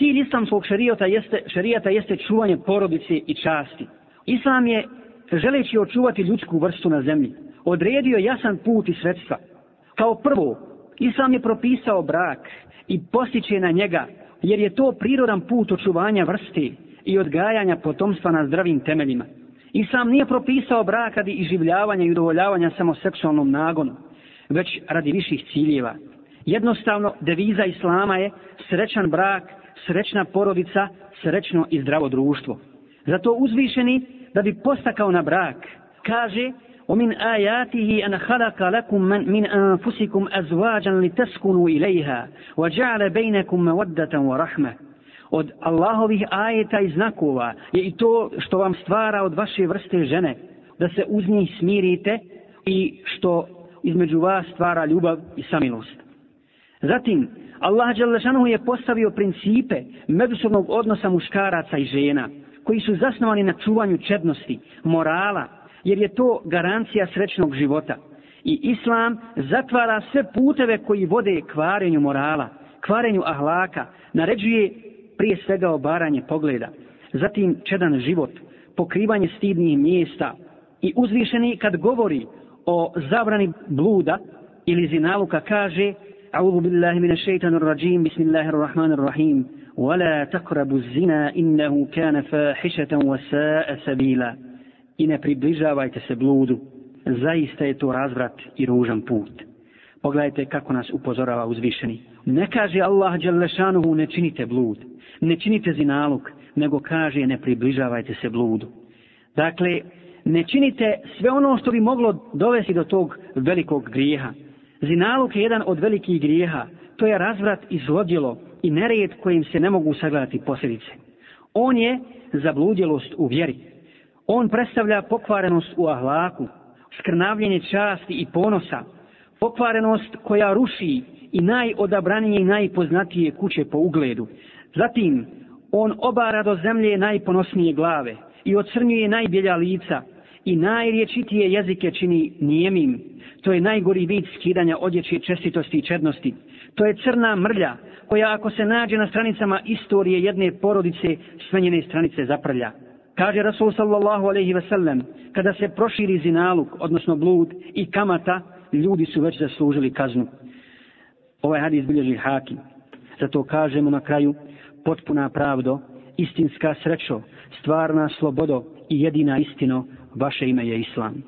Cilj islamskog šarijata jeste, šarijata jeste čuvanje porodice i časti. Islam je, želeći očuvati ljudsku vrstu na zemlji, odredio jasan put i sredstva. Kao prvo, Islam je propisao brak i postiče na njega, jer je to prirodan put očuvanja vrste i odgajanja potomstva na zdravim temeljima. Islam nije propisao brak radi iživljavanja i udovoljavanja samo seksualnom nagonu, već radi viših ciljeva. Jednostavno, deviza Islama je srećan brak, srećna porodica, srećno i zdravo društvo. Zato uzvišeni, da bi postakao na brak, kaže ومن آياته أن خلق لكم من, من أنفسكم أزواجا لتسكنوا إليها وجعل بينكم مودة ورحمة od Allahovih ajeta i znakova je i to što vam stvara od vaše vrste žene, da se uz njih smirite i što između vas stvara ljubav i samilost. Zatim, Allah Đalešanu je postavio principe međusobnog odnosa muškaraca i žena, koji su zasnovani na čuvanju čednosti, morala, jer je to garancija srećnog života. I Islam zatvara sve puteve koji vode kvarenju morala, kvarenju ahlaka, naređuje prije svega obaranje pogleda, zatim čedan život, pokrivanje stidnih mjesta i uzvišeni kad govori o zabrani bluda ili zinaluka kaže أعوذ بالله من الشيطان الرجيم بسم الله الرحمن الرحيم ولا تقربوا الزنا إنه كان فاحشة وساء سبيلا i ne približavajte se bludu. Zaista je to razvrat i ružan put. Pogledajte kako nas upozorava uzvišeni. Ne kaže Allah Đalešanuhu ne činite blud, ne činite zinaluk, nego kaže ne približavajte se bludu. Dakle, ne činite sve ono što bi moglo dovesti do tog velikog grijeha. Zinaluk je jedan od velikih grijeha. To je razvrat i zlodjelo i nered kojim se ne mogu sagledati posljedice. On je zabludjelost u vjeri. On predstavlja pokvarenost u ahlaku, skrnavljenje časti i ponosa, pokvarenost koja ruši i najodabranije i najpoznatije kuće po ugledu. Zatim, on obara do zemlje najponosnije glave i ocrnjuje najbjelja lica i najriječitije jezike čini nijemim. To je najgori vid skidanja odjeće čestitosti i čednosti. To je crna mrlja koja ako se nađe na stranicama istorije jedne porodice, sve njene stranice zaprlja. Kaže Rasul sallallahu alaihi ve sellem, kada se proširi zinaluk, odnosno blud i kamata, ljudi su već zaslužili kaznu. Ovaj hadis bilježi hakim. Zato kažemo na kraju, potpuna pravdo, istinska srećo, stvarna slobodo i jedina istino, vaše ime je Islam.